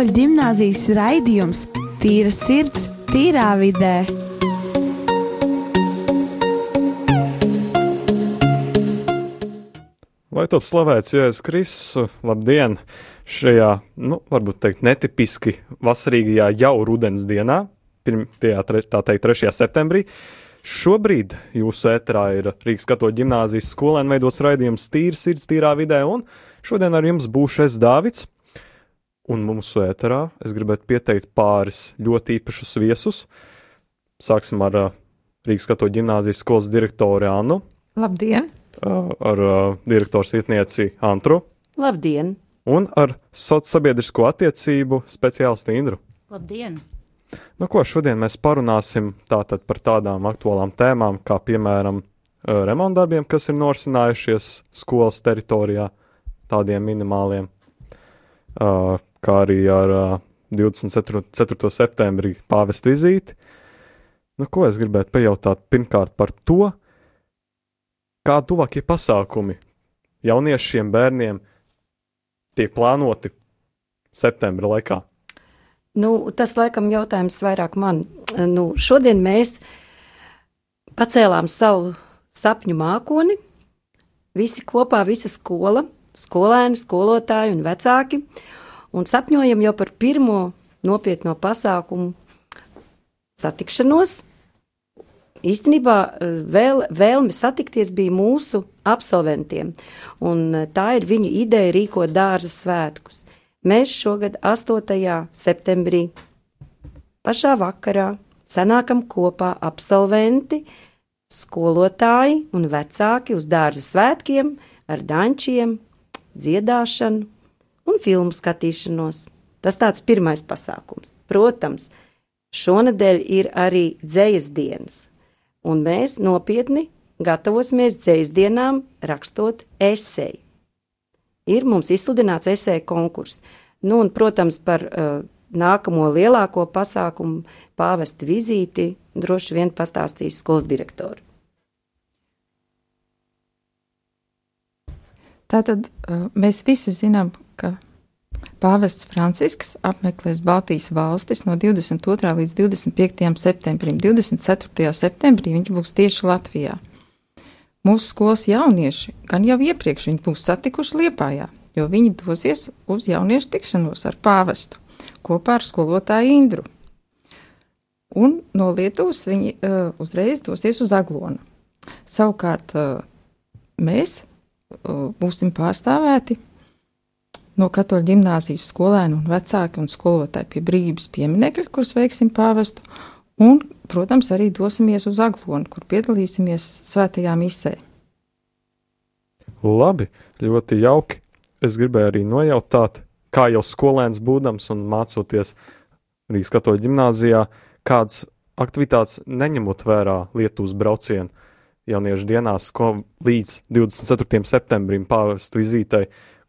Katoļu ģimnāzijas raidījums Tīra sirds, tīrā vidē. Lai top slavēts Jēzus Kristus, labdien! Šajā, nu, varbūt teikt, netipiski vasarīgajā jau rudens dienā, pirmajā, tā teikt, 3. septembrī, Šobrīd jūsu ēterā ir Rīgas katoļu ģimnāzijas skolēnu veidots raidījums Tīra sirds, tīrā vidē, un šodien ar jums būšu es Dāvids. Un mūsu ēterā es gribētu pieteikt pāris ļoti īpašus viesus. Sāksim ar uh, Rīgas katoļu ģimnāzijas skolas direktoru Annu. Labdien! Uh, ar uh, direktors vietnieci Antru. Labdien! Un ar sociālo sabiedrisko attiecību speciālistu Indru. Labdien! Nu, ko šodien mēs parunāsim tātad par tādām aktuālām tēmām, kā piemēram remontdarbiem, kas ir norisinājušies skolas teritorijā, tādiem minimāliem, kā arī ar 24. septembrī pāvesta vizīti. Nu, ko es gribētu pajautāt pirmkārt par to, kā tuvākie pasākumi jauniešiem, bērniem tiek plānoti septembra laikā? Nu, tas laikam jautājums vairāk man. Nu, šodien mēs pacēlām savu sapņu mākoni. Visi kopā, visa skola, skolēni, skolotāji un vecāki. Un sapņojam jau par pirmo nopietno pasākumu satikšanos. Īstenībā vēl, vēlme satikties bija mūsu absolventiem, un tā ir viņu ideja rīkot dārza svētkus. Mēs šogad 8. septembrī pašā vakarā sanākam kopā absolventi, skolotāji un vecāki uz dārza svētkiem ar dančiem, dziedāšanu un filmu skatīšanos. Tas tāds pirmais pasākums. Protams, šonadēļ ir arī dzējas dienas, un mēs nopietni gatavosimies dzējas dienām rakstot esēju ir mums izsludināts esēja konkurss. Nu, un, protams, par uh, nākamo lielāko pasākumu, pāvesta vizīti, droši vien pastāstīs skolas direktori. Tātad uh, mēs visi zinām, ka Pāvests Francisks apmeklēs Baltijas valstis no 22. līdz 25. septembrim. 24. septembrī viņš būs tieši Latvijā. Mūsu skolas jaunieši gan jau iepriekš viņu būs satikuši Liepājā, jo viņi dosies uz jauniešu tikšanos ar pāvestu kopā ar skolotāju Indru. Un no Lietuvas viņi uh, uzreiz dosies uz Aglonu. Savukārt uh, mēs uh, būsim pārstāvēti no katoļu ģimnāzijas skolēnu un vecāki un skolotāji pie brīvības pieminekļa, kurus veiksim pāvestu, un protams, arī dosimies uz Aglonu, kur piedalīsimies svētajā misē. Labi, ļoti jauki. Es gribēju arī nojautāt, kā jau skolēns būdams un mācoties Rīgas katoļu ģimnāzijā, kādas aktivitātes neņemot vērā Lietuvas braucienu jauniešu dienās, ko līdz 24. septembrim pāvestu vizītei,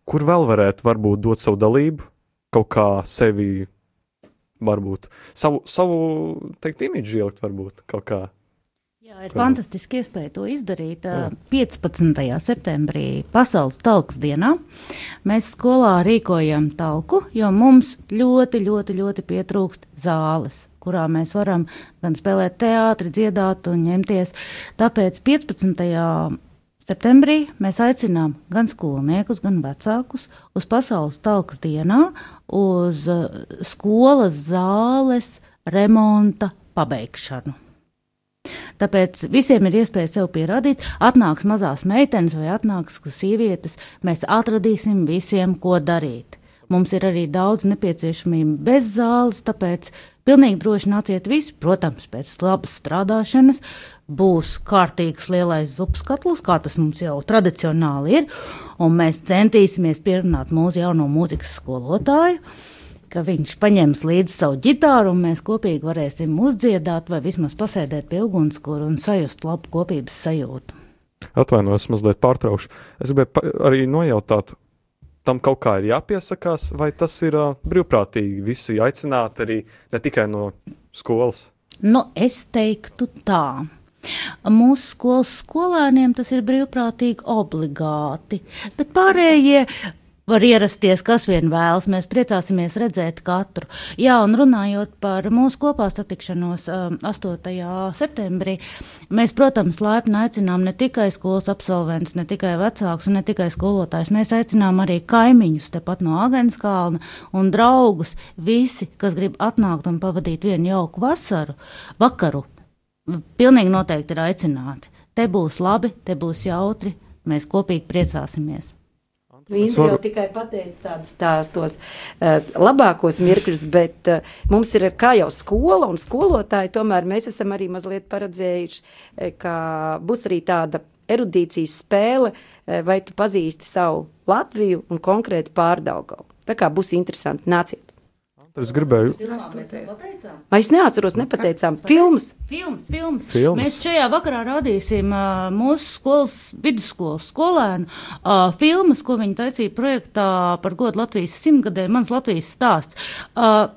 kur vēl varētu varbūt dot savu dalību, kaut kā sevi varbūt savu, savu teikt, imidžu ielikt, varbūt kaut kā. Jā, ir fantastiski iespēja to izdarīt. Jā. 15. septembrī, Pasaules talks dienā, mēs skolā rīkojam talku, jo mums ļoti, ļoti, ļoti pietrūkst zāles, kurā mēs varam gan spēlēt teātri, dziedāt un ņemties. Tāpēc 15 Septembrī mēs aicinām gan skolniekus, gan vecākus uz pasaules talkas dienā, uz uh, skolas zāles remonta pabeigšanu. Tāpēc visiem ir iespēja sev pierādīt, atnāks mazās meitenes vai atnāks sievietes, mēs atradīsim visiem, ko darīt. Mums ir arī daudz nepieciešamību bez zāles, tāpēc pilnīgi droši nāciet visi. Protams, pēc labas strādāšanas būs kārtīgs lielais zupas katls, kā tas mums jau tradicionāli ir. Un mēs centīsimies pierunāt mūsu jauno mūzikas skolotāju, ka viņš paņems līdzi savu ģitāru, un mēs kopīgi varēsim uzdziedāt vai vismaz pasēdēt pie ugunskura un sajust labu kopības sajūtu. Atvainojos, mazliet pārtraukšu. Es gribēju arī nojautāt, tam kaut kā ir jāpiesakās, vai tas ir uh, brīvprātīgi? Visi aicināti arī ne tikai no skolas. Nu, es teiktu tā. Mūsu skolas skolēniem tas ir brīvprātīgi obligāti, bet pārējie var ierasties, kas vien vēlas. Mēs priecāsimies redzēt katru. Jā, un runājot par mūsu kopā satikšanos 8. septembrī, mēs, protams, laipni aicinām ne tikai skolas absolventus, ne tikai vecākus ne tikai skolotājus. Mēs aicinām arī kaimiņus tepat no Agenskalna un draugus, visi, kas grib atnākt un pavadīt vienu jauku vasaru, vakaru. Pilnīgi noteikti ir aicināti. Te būs labi, te būs jautri, mēs kopīgi priecāsimies. Viņš jau tikai pateica tādus tās, tos uh, labākos mirkļus, bet uh, mums ir kā jau skola un skolotāji, tomēr mēs esam arī mazliet paredzējuši, uh, ka būs arī tāda erudīcijas spēle, vai tu pazīsti savu Latviju un konkrēti pārdaugavu. Tā kā būs interesanti, nāciet! Es gribēju. Vai es neatceros, nepateicām? Filmas. Filmas, filmas. filmas. Mēs šajā vakarā rādīsim uh, mūsu skolas, vidusskolas skolēnu uh, filmas, ko viņi taisīja projektā par godu Latvijas simtgadē, mans Latvijas stāsts. Uh,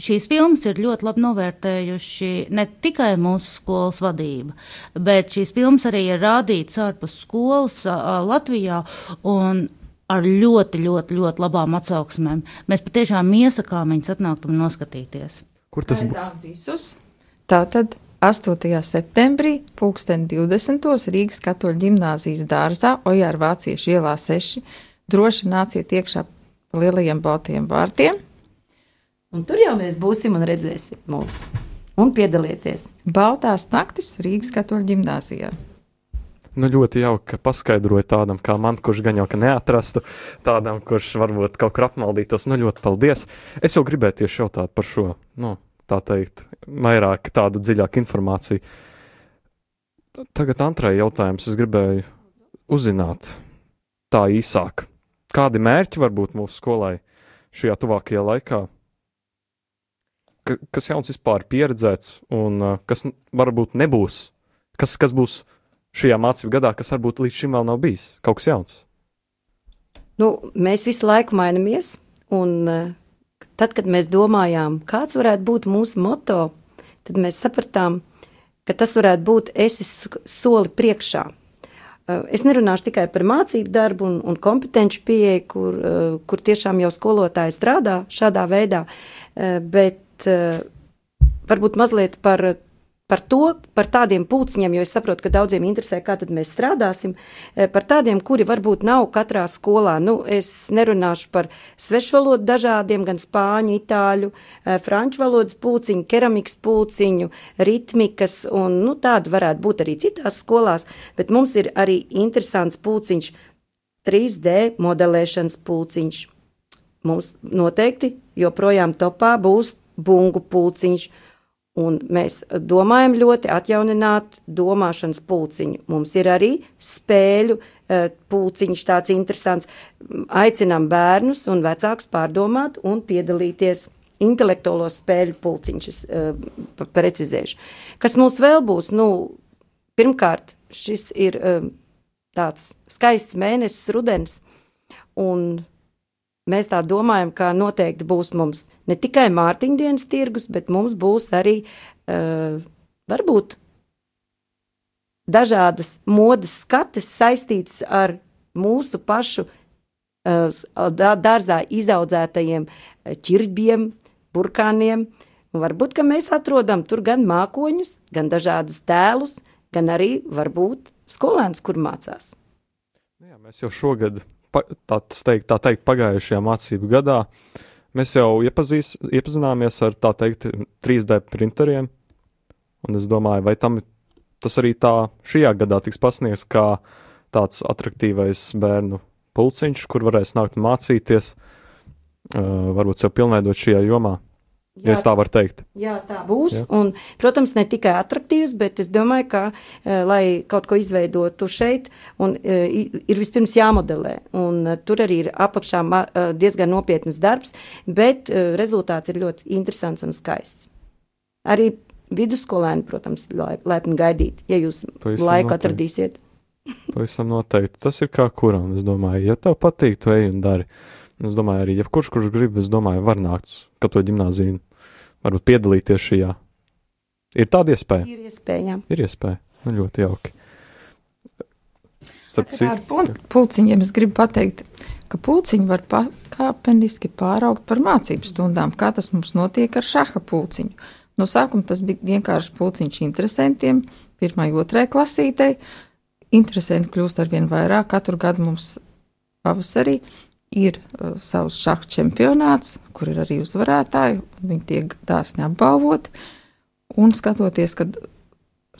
Šīs filmas ir ļoti labi novērtējuši ne tikai mūsu skolas vadība, bet šīs filmas arī ir rādītas ārpus skolas Latvijā. Un ar ļoti, ļoti, ļoti labām atsauksmēm. Mēs patiešām iesakām viņus atnākt un noskatīties. Kur tas būs? Tātad 8. septembrī, 2020. Rīgas katoļu ģimnāzijas dārzā, Ojāra Vāciešu ielā 6. Droši nāciet iekšā pa lielajiem baltiem vārtiem. Un tur jau mēs būsim un redzēsim mūs. Un piedalieties! Baltās naktis Rīgas katoļu ģimnāzijā. Nu, ļoti jauki, ka paskaidroja tādam kā man, kurš gan jau ka neatrastu, tādam, kurš varbūt kaut kur apmaldītos. Nu, ļoti paldies. Es jau gribēju tieši jautāt par šo, nu, tā teikt, vairāk tādu dziļāku informāciju. Tagad Antrai jautājums. Es gribēju uzzināt tā īsāk. Kādi mērķi var būt mūsu skolai šajā tuvākajā laikā? Ka, kas jauns vispār pieredzēts un kas varbūt nebūs? Kas, kas būs šajā mācību gadā, kas varbūt līdz šim vēl nav bijis? Kaut kas jauns. Nu, mēs visu laiku mainamies, un uh, tad, kad mēs domājām, kāds varētu būt mūsu moto, tad mēs sapratām, ka tas varētu būt esi soli priekšā. Uh, es nerunāšu tikai par mācību darbu un, un kompetenci pieeju, kur, uh, kur tiešām jau skolotāji strādā šādā veidā, bet varbūt mazliet par par to, par tādiem pulciņiem, jo es saprotu, ka daudziem interesē, kā tad mēs strādāsim, eh, par tādiem, kuri varbūt nav katrā skolā. Nu, es nerunāšu par svešvalodu dažādiem, gan spāņu, itāļu, eh, franču valodas pulciņu, keramikas pulciņu, ritmikas, un nu, tāda varētu būt arī citās skolās, bet mums ir arī interesants pulciņš, 3D modelēšanas pulciņš. Mums noteikti joprojām topā būs bungu pulciņš, Un mēs domājam ļoti atjaunināt domāšanas pulciņu. Mums ir arī spēļu e, pulciņš tāds interesants. Aicinām bērnus un vecākus pārdomāt un piedalīties intelektuālo spēļu pulciņš, es uh, precizēšu. Kas mums vēl būs? Nu, pirmkārt, šis ir uh, tāds skaists mēnesis, rudens, un Mēs tā domājam, ka noteikti būs mums ne tikai mārtiņdienas tirgus, bet mums būs arī uh, varbūt dažādas modes skates saistītas ar mūsu pašu uh, dārzā izaudzētajiem ķirbiem, burkāniem. Un varbūt, ka mēs atrodam tur gan mākoņus, gan dažādus tēlus, gan arī varbūt skolēnus, kur mācās. Jā, mēs jau šogad tā, teikt, tā teikt, pagājušajā mācību gadā mēs jau iepazīs, iepazināmies ar tā teikt 3D printeriem, un es domāju, vai tam tas arī tā šajā gadā tiks pasniegts kā tāds attraktīvais bērnu pulciņš, kur varēs nākt mācīties, uh, varbūt sev pilnveidot šajā jomā. Ja es tā varu teikt. Jā, tā būs. Jā. Un, protams, ne tikai attraktīvs, bet es domāju, ka, uh, lai kaut ko izveidotu šeit, un, uh, ir vispirms jāmodelē. Un, uh, tur arī ir apakšā uh, diezgan nopietnas darbs, bet uh, rezultāts ir ļoti interesants un skaists. Arī vidusskolēni, protams, laipni gaidīt, ja jūs Pavisam laiku noteikti. atradīsiet. Pavisam noteikti. Tas ir kā kuram, es domāju, ja tev patīk, tu ej un dari. Es domāju, arī jebkurš, kurš grib, es domāju, var nākt uz katoļu ģimnāziju, varbūt piedalīties šajā. Ir tāda iespēja. Ir iespēja. Ir iespēja. Nu, ļoti jauki. Starp citu, pulciņiem es gribu pateikt, ka pulciņi var pakāpeniski pāraugt par mācību stundām, kā tas mums notiek ar šaha pulciņu. No sākuma tas bija vienkārši pulciņš interesantiem, pirmai, otrai klasītei. Interesanti kļūst ar vien vairāk. Katru gadu mums pavasarī ir uh, savs šaha čempionāts, kur ir arī uzvarētāji. Viņi tiek dāsni apbalvoti. Un skatoties, kad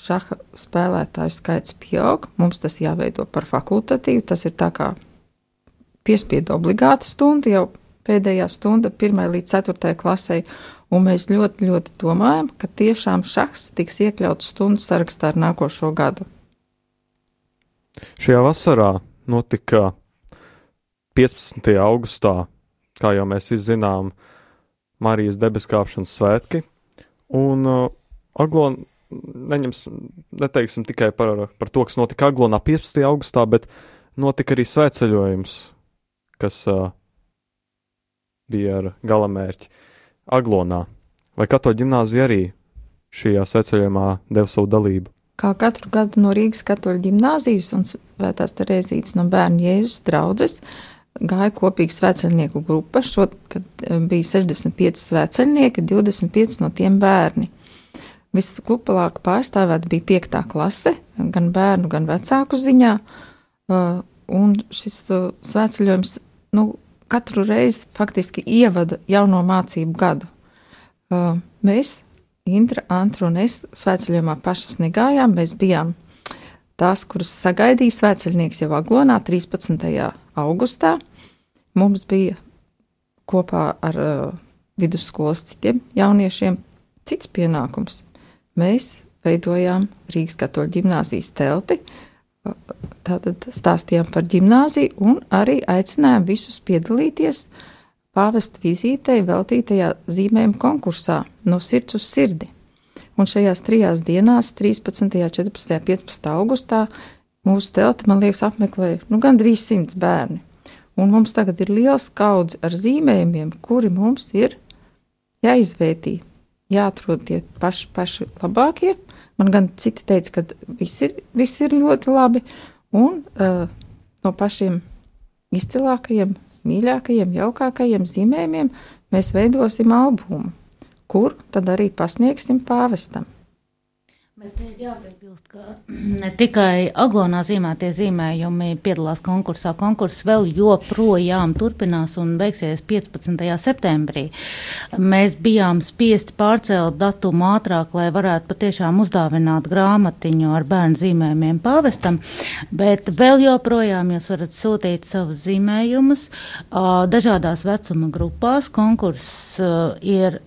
šaha spēlētāju skaits pieaug, mums tas jāveido par fakultatīvu. Tas ir tā kā piespiedu obligāta stunda, jau pēdējā stunda, 1 līdz 4 klasē. Un mēs ļoti, ļoti domājam, ka tiešām šachs tiks iekļauts stundu sarakstā ar nākošo gadu. Šajā vasarā notika 15. augustā, kā jau mēs zinām, Marijas debeskāpšanas svētki. Un uh, Aglon, neņems, neteiksim tikai par, par to, kas notika Aglonā 15. augustā, bet notika arī svētceļojums, kas uh, bija ar galamērķi Aglonā. Vai katoļu ģimnāzija arī šajā svētceļojumā deva savu dalību? Kā katru gadu no Rīgas katoļu ģimnāzijas un Svētās Terēzītes no bērnu Jēzus draudzes gāja kopīga svētceļnieku grupa. Šogad bija 65 svētceļnieki, 25 no tiem bērni. Visglupalāk pārstāvēta bija piektā klase, gan bērnu, gan vecāku ziņā. Uh, un šis uh, svētceļojums nu, katru reizi faktiski ievada jauno mācību gadu. Mēs, Indra, Antra un es, svētceļojumā pašas negājām. Mēs bijām tās, kuras sagaidīja svētceļnieks jau Aglonā 13. Augustā. Mums bija kopā ar vidusskolas citiem jauniešiem cits pienākums mēs veidojām Rīgas katoļu ģimnāzijas telti. Tātad stāstījām par ģimnāziju un arī aicinājām visus piedalīties pāvesta vizītei veltītajā zīmējuma konkursā no sirds uz sirdi. Un šajās trijās dienās, 13., 14., 15. augustā, mūsu telti, man liekas, apmeklēja nu, gandrīz simts bērni. Un mums tagad ir liels kaudz ar zīmējumiem, kuri mums ir jāizvērtī, jāatrod tie paši, paši labākie. Man gan citi teica, ka viss ir, viss ir ļoti labi, un uh, no pašiem izcilākajiem, mīļākajiem, jaukākajiem zīmējumiem mēs veidosim albumu, kur tad arī pasniegsim pāvestam. Bet ir jāpiebilst, ka ne tikai aglonā zīmētie zīmējumi piedalās konkursā. Konkurss vēl joprojām turpinās un beigsies 15. septembrī. Mēs bijām spiesti pārcelt datumu ātrāk, lai varētu patiešām uzdāvināt grāmatiņu ar bērnu zīmējumiem pāvestam, bet vēl joprojām jūs varat sūtīt savus zīmējumus dažādās vecuma grupās. Konkurss ir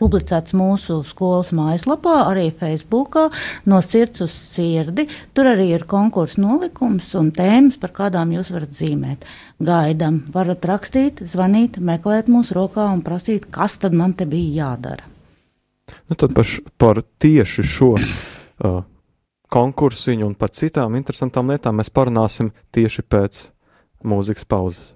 publicēts mūsu skolas mājaslapā, arī Facebookā, no sirds uz sirdi. Tur arī ir konkursu nolikums un tēmas, par kādām jūs varat zīmēt. Gaidam, varat rakstīt, zvanīt, meklēt mūsu rokā un prasīt, kas tad man te bija jādara. Nu, tad par, par tieši šo uh, konkursiņu un par citām interesantām lietām mēs parunāsim tieši pēc mūzikas pauzes.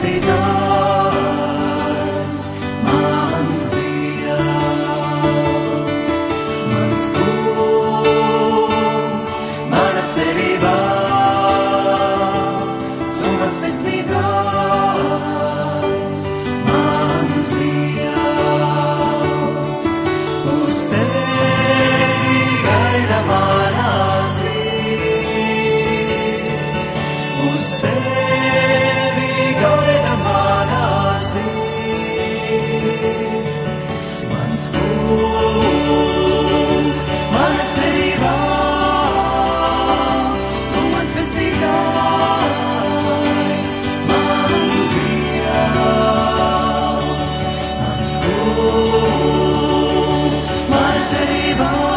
stay. schools, my city.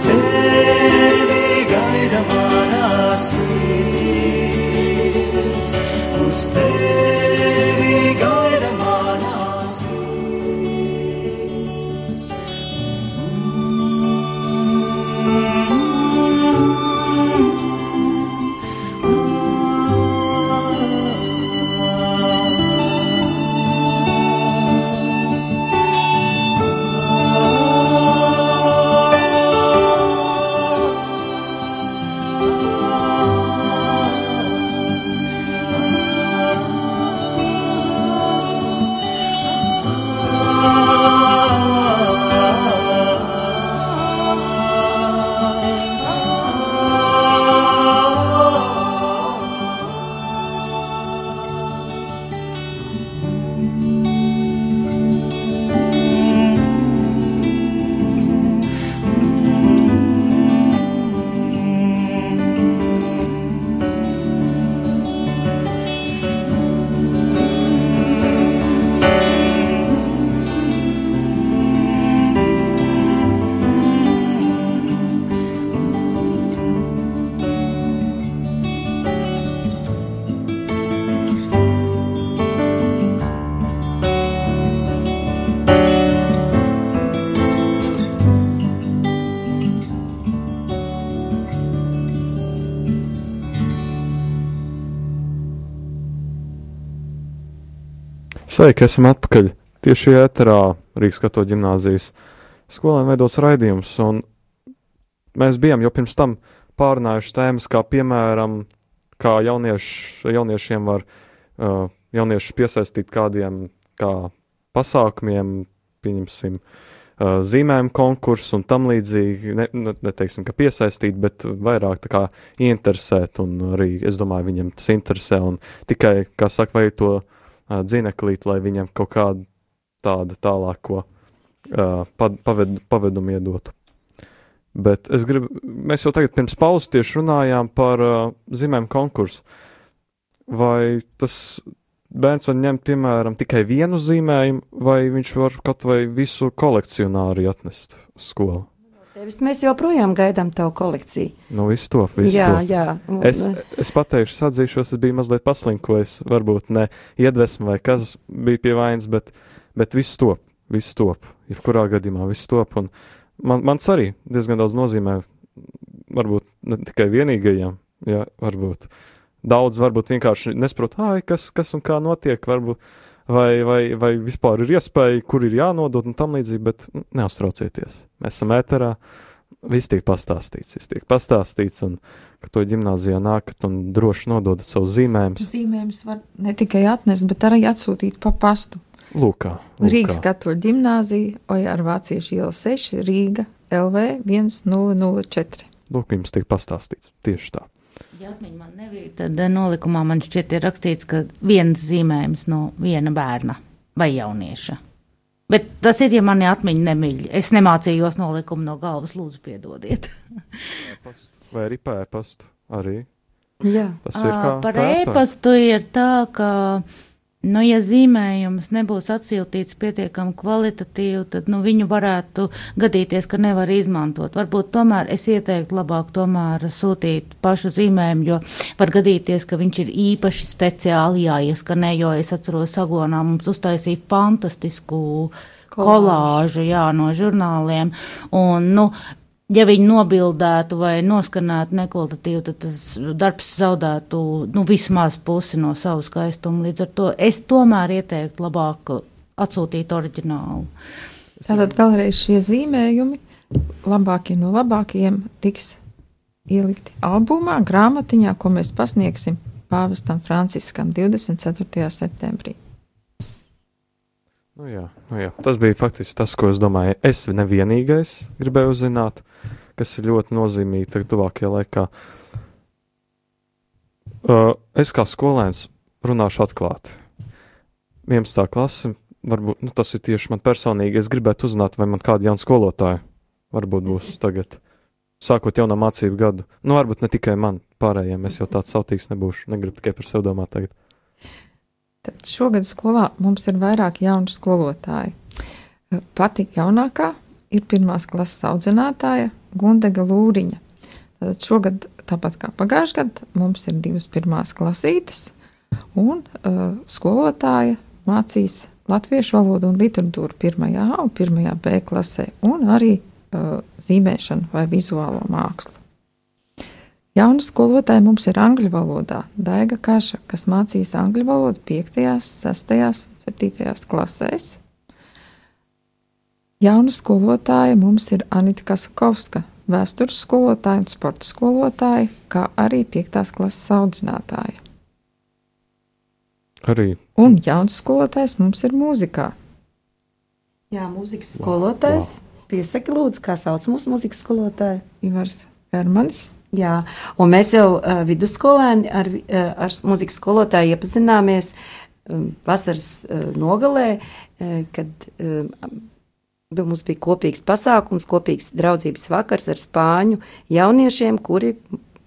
Uz tevi gaida manā sirds, uz tevi Sveiki, esam atpakaļ. Tieši ēterā Rīgas katoļu ģimnāzijas skolēniem veidos raidījums, un mēs bijām jau pirms tam pārunājuši tēmas, kā piemēram, kā jaunieši, jauniešiem var uh, jauniešus piesaistīt kādiem kā pasākumiem, pieņemsim, uh, zīmējumu konkursu un tam līdzīgi, ne, ne, neteiksim, ka piesaistīt, bet vairāk tā kā interesēt, un arī, es domāju, viņam tas interesē, un tikai, kā saka, vai to uh, dzineklīt, lai viņam kaut kādu tādu tālāko uh, pad, paved, pavedumu iedotu. Bet es gribu, mēs jau tagad pirms pauzes tieši runājām par uh, zīmēm konkursu. Vai tas bērns var ņemt, piemēram, tikai vienu zīmējumu, vai viņš var kaut vai visu kolekcionāri atnest uz skolu? Tevis mēs joprojām gaidām tavu kolekciju. Nu, visu to, visu jā, to. jā. Es, es pateikšu, atzīšos, es biju mazliet paslinkojis, varbūt ne iedvesmu vai kas bija pie vainas, bet, bet viss top, viss top, jebkurā gadījumā viss top, un man, mans arī diezgan daudz nozīmē, varbūt ne tikai vienīgajam, jā, varbūt daudz varbūt vienkārši nesprot, ai, kas, kas un kā notiek, varbūt, vai, vai, vai vispār ir iespēja, kur ir jānodod un tam līdzīgi, bet neuztraucieties, mēs esam ēterā, viss tiek pastāstīts, viss tiek pastāstīts, un ka to ģimnāzijā nākat un droši nododat savus zīmējumus. Zīmējumus var ne tikai atnest, bet arī atsūtīt pa pastu. Lūkā, Rīgas katoļu ģimnāzija, Oja ar Vāciešu iela 6, Rīga, LV 1004. Lūk, jums tiek pastāstīts tieši tā. Ja atmiņa man nebija, tad eh, nolikumā man šķiet ir rakstīts, ka viens zīmējums no viena bērna vai jaunieša. Bet tas ir, ja mani atmiņa nemīļ. Es nemācījos nolikumu no galvas, lūdzu, piedodiet. Vai arī pēpastu arī. jā. Tas ir kā Par e-pastu ir tā, ka Nu, ja zīmējums nebūs atsiltīts pietiekami kvalitatīvi, tad nu, viņu varētu gadīties, ka nevar izmantot. Varbūt tomēr es ieteiktu labāk tomēr sūtīt pašu zīmējumu, jo var gadīties, ka viņš ir īpaši speciāli jāieskanē, jo es atceros, Agonā mums uztaisīja fantastisku kolāžu jā, no žurnāliem. Un, nu, ja viņi nobildētu vai noskanētu nekvalitatīvi, tad tas darbs zaudētu nu, vismaz pusi no savu skaistumu. Līdz ar to es tomēr ieteiktu labāk atsūtīt oriģinālu. Tātad vēlreiz šie zīmējumi, labākie no labākajiem, tiks ielikti albumā, grāmatiņā, ko mēs pasniegsim pāvestam Franciskam 24. septembrī. Nu jā, nu jā. Tas bija faktiski tas, ko es domāju. Es nevienīgais gribēju uzzināt, kas ir ļoti nozīmīgi tagad tuvākajā laikā. Uh, es kā skolēns runāšu atklāti. 11. klase, varbūt nu, tas ir tieši man personīgi. Es gribētu uzzināt, vai man kāda jauna skolotāja varbūt būs tagad, sākot jaunu mācību gadu. Nu, varbūt ne tikai man, pārējiem es jau tāds sautīgs nebūšu. Negribu tikai par sevi domāt tagad. Tad šogad skolā mums ir vairāk jaunu skolotāju. Pati jaunākā ir pirmās klases audzinātāja Gundega Lūriņa. Tad šogad, tāpat kā pagājušajā gadā, mums ir divas pirmās klasītes, un uh, skolotāja mācīs latviešu valodu un literatūru pirmajā un pirmajā B klasē, un arī uh, zīmēšanu vai vizuālo mākslu. Jauna skolotāja mums ir angļu valodā, Daiga Kaša, kas mācīs angļu valodu 5., 6., 7. klasēs. Jauna skolotāja mums ir Anita Kasakovska, vēstures skolotāja un sporta skolotāja, kā arī 5. klases audzinātāja. Arī Un jauns skolotājs mums ir mūzikā. Jā, mūzikas skolotājs. Piesaki, lūdzu, kā sauc mūsu mūzikas skolotāju. Ivars Hermanis. Jā, un mēs jau uh, vidusskolēni ar, uh, ar s- mūzikas skolotāju iepazināmies um, vasaras uh, nogalē, uh, kad uh, mums bija kopīgs pasākums, kopīgs draudzības vakars ar spāņu jauniešiem, kuri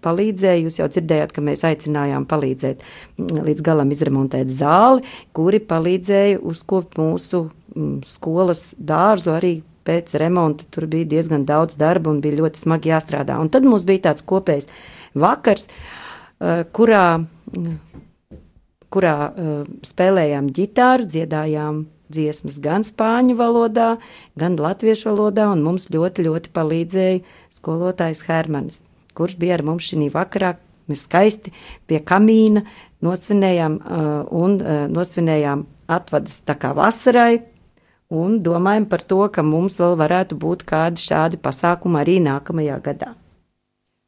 palīdzēja. Jūs jau dzirdējāt, ka mēs aicinājām palīdzēt līdz galam izremontēt zāli, kuri palīdzēja uzkopt mūsu mm, skolas dārzu arī pēc remonta. Tur bija diezgan daudz darba un bija ļoti smagi jāstrādā. Un tad mums bija tāds kopējs vakars, eh, kurā, kurā eh, spēlējām ģitāru, dziedājām dziesmas gan spāņu valodā, gan latviešu valodā, un mums ļoti, ļoti palīdzēja skolotājs Hermanis, kurš bija ar mums šī vakarā. Mēs skaisti pie kamīna nosvinējām, uh, un uh, nosvinējām atvadas tā kā vasarai, un domājam par to, ka mums vēl varētu būt kādi šādi pasākumi arī nākamajā gadā.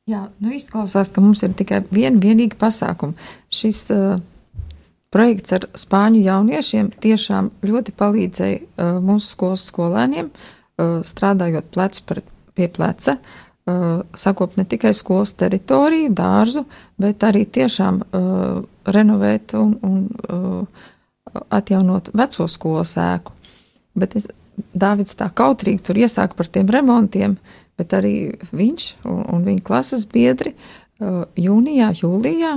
Jā, nu izklausās, ka mums ir tikai viena vienīga pasākuma. Šis uh, projekts ar spāņu jauniešiem tiešām ļoti palīdzēja uh, mūsu skolas skolēniem, uh, strādājot plecu pret, pie pleca, uh, sakot ne tikai skolas teritoriju, dārzu, bet arī tiešām uh, renovēt un, un uh, atjaunot veco skolas ēku. Bet es, Dāvids tā kautrīgi tur iesāka par tiem remontiem, bet arī viņš un, un viņa klases biedri uh, jūnijā, jūlijā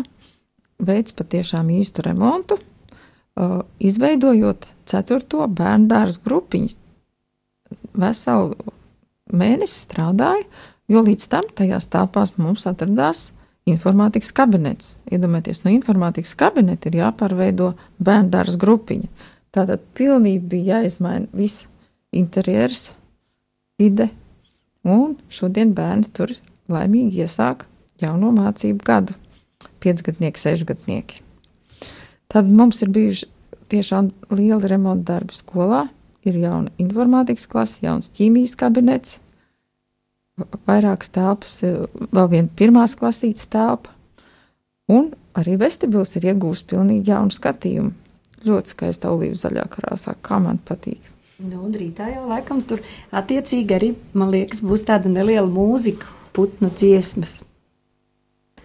veids patiešām īstu remontu, uh, izveidojot ceturto bērnu dārza grupiņu. Veselu mēnesi strādāja, jo līdz tam tajās telpās mums atradās informātikas kabinets. Iedomājieties, no informātikas kabineta ir jāpārveido bērnu dārza grupiņa. Tātad pilnībā bija jāizmaina viss interjers, vide, un šodien bērni tur laimīgi iesāk jauno mācību gadu - piecgadnieki, sešgadnieki. Tad mums ir bijuši tiešām lieli remonta darbi skolā. Ir jauna informātikas klase, jauns ķīmijas kabinets, vairākas telpas, vēl viena pirmās klasītes telpa. Un arī vestibils ir iegūst pilnīgi jaunu skatījumu. Ļoti skaista olīvu zaļā krāsā, kā man patīk. Nu, un rītā jau laikam tur attiecīgi arī, man liekas, būs tāda neliela mūzika, putnu dziesmas.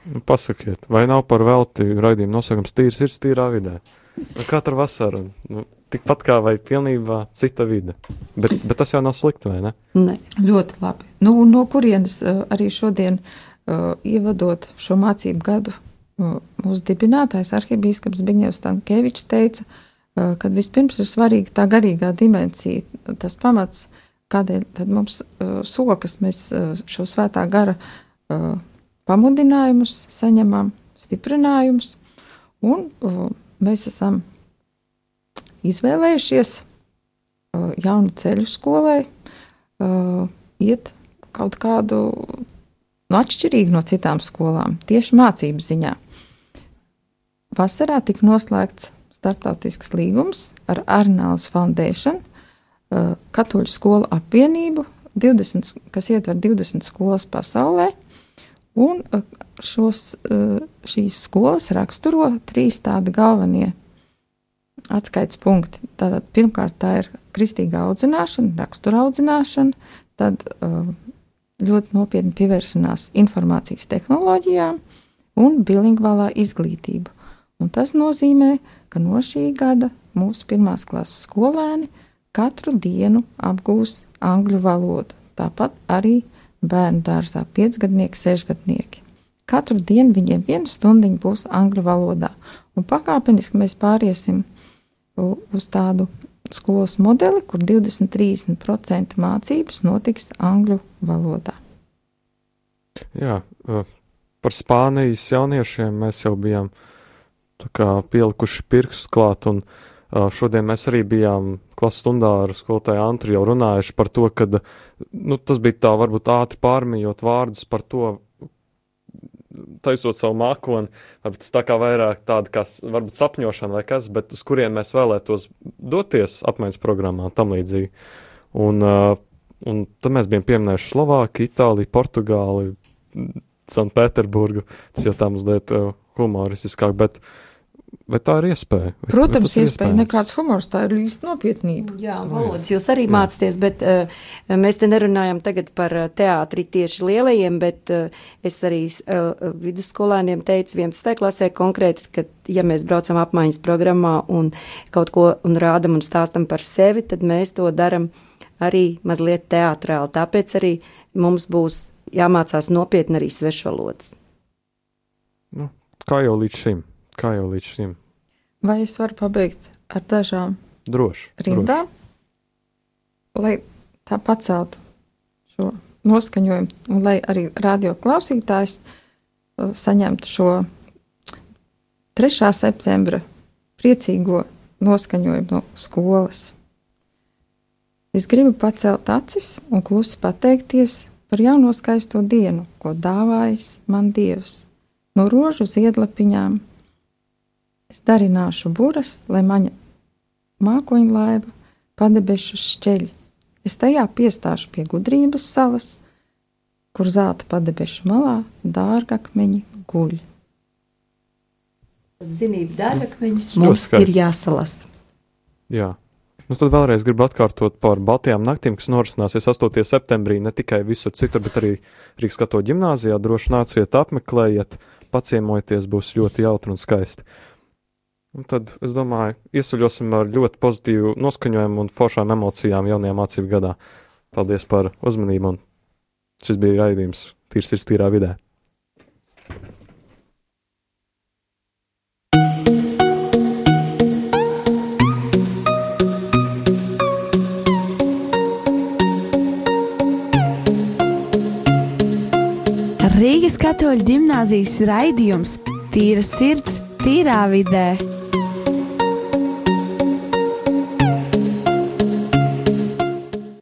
Nu, pasakiet, vai nav par velti raidījuma nosaukums tīrs ir tīrā vidē? Nu, katra vasara, nu, tikpat kā vai pilnībā cita vide. Bet, bet tas jau nav slikti, vai ne? Ne. Ļoti labi. Nu, no kurienes uh, arī šodien uh, ievadot šo mācību gadu, mūsu dibinātājs arhibīskaps Biņevs Stankēvičs teica, kad vispirms ir svarīga tā garīgā dimensija, tas pamats, kādēļ tad mums sokas, mēs šo svētā gara pamudinājumus saņemam, stiprinājumus, un mēs esam izvēlējušies jaunu ceļu skolai, iet kaut kādu nu, atšķirīgu no citām skolām, tieši mācību ziņā. Vasarā tika noslēgts starptautisks līgums ar Arnāls Foundation, uh, katoļu skolu apvienību, 20, kas ietver 20 skolas pasaulē. Un uh, šos, uh, šīs skolas raksturo trīs tādi galvenie atskaites punkti. Tātad, pirmkārt, tā ir kristīgā audzināšana, rakstura audzināšana, tad ļoti nopietni pievēršanās informācijas tehnoloģijām un bilingvālā izglītība. Un tas nozīmē, ka no šī gada mūsu pirmās klases skolēni katru dienu apgūs angļu valodu. Tāpat arī bērnu dārzā piecgadnieki, sešgadnieki. Katru dienu viņiem viena stundiņa būs angļu valodā, un pakāpeniski mēs pāriesim uz tādu skolas modeli, kur 20-30% mācības notiks angļu valodā. Jā, par Spānijas jauniešiem mēs jau bijām pielikuši pirkstu klāt, un šodien mēs arī bijām klases stundā ar skolotāju Antru jau runājuši par to, ka nu, tas bija tā varbūt ātri pārmijot vārdus par to, taisot savu mākoni, varbūt tas tā kā vairāk tāda kā varbūt sapņošana vai kas, bet uz kurien mēs vēlētos doties apmaiņas programmā un tam līdzīgi. Un, uh, un tad mēs bijām pieminējuši Slovākiju, Itāliju, Portugāli, Sanktpēterburgu. Tas jau tā mazliet uh, humoristiskāk, bet uh, Vai tā ir iespēja? Vai, Protams, vai iespēja. Nekāds humors, tā ir īsta nopietnība. Jā, valodas jūs arī Jā. mācāties, bet uh, mēs te nerunājam tagad par uh, teātri tieši lielajiem, bet uh, es arī uh, vidusskolēniem teicu 11. klasē konkrēti, ka ja mēs braucam apmaiņas programmā un kaut ko un rādam un stāstam par sevi, tad mēs to daram arī mazliet teātrāli. Tāpēc arī mums būs jāmācās nopietni arī svešvalodas. Nu, kā jau līdz šim? Kā jau līdz šim? Vai es varu pabeigt ar dažām droši, rindām, droši. lai tā paceltu šo noskaņojumu, un lai arī radio klausītājs uh, saņemtu šo 3. septembra priecīgo noskaņojumu no skolas. Es gribu pacelt acis un klusi pateikties par jauno skaisto dienu, ko dāvājis man Dievs. No rožu ziedlapiņām Es darināšu buras, lai maņa mākoņu laiva padebešu šķeļ. Es tajā piestāšu pie gudrības salas, kur zelta padebešu malā dārgakmeņi guļ. Zinību dārgakmeņus mums ir jāsalasa. Jā. Nu, tad vēlreiz gribu atkārtot par Baltijām naktīm, kas norisināsies 8. septembrī ne tikai visur citur, bet arī Rīgas katoļu ģimnāzijā. Droši nāciet, apmeklējiet, paciemojieties, būs ļoti jautri un skaisti. Un tad, es domāju, iesaļosim ar ļoti pozitīvu noskaņojumu un foršām emocijām jaunajā mācību gadā. Paldies par uzmanību, un šis bija raidījums Tīrs ir tīrā vidē. Rīgas katoļu gimnāzijas raidījums Tīra sirds, tīrā vidē.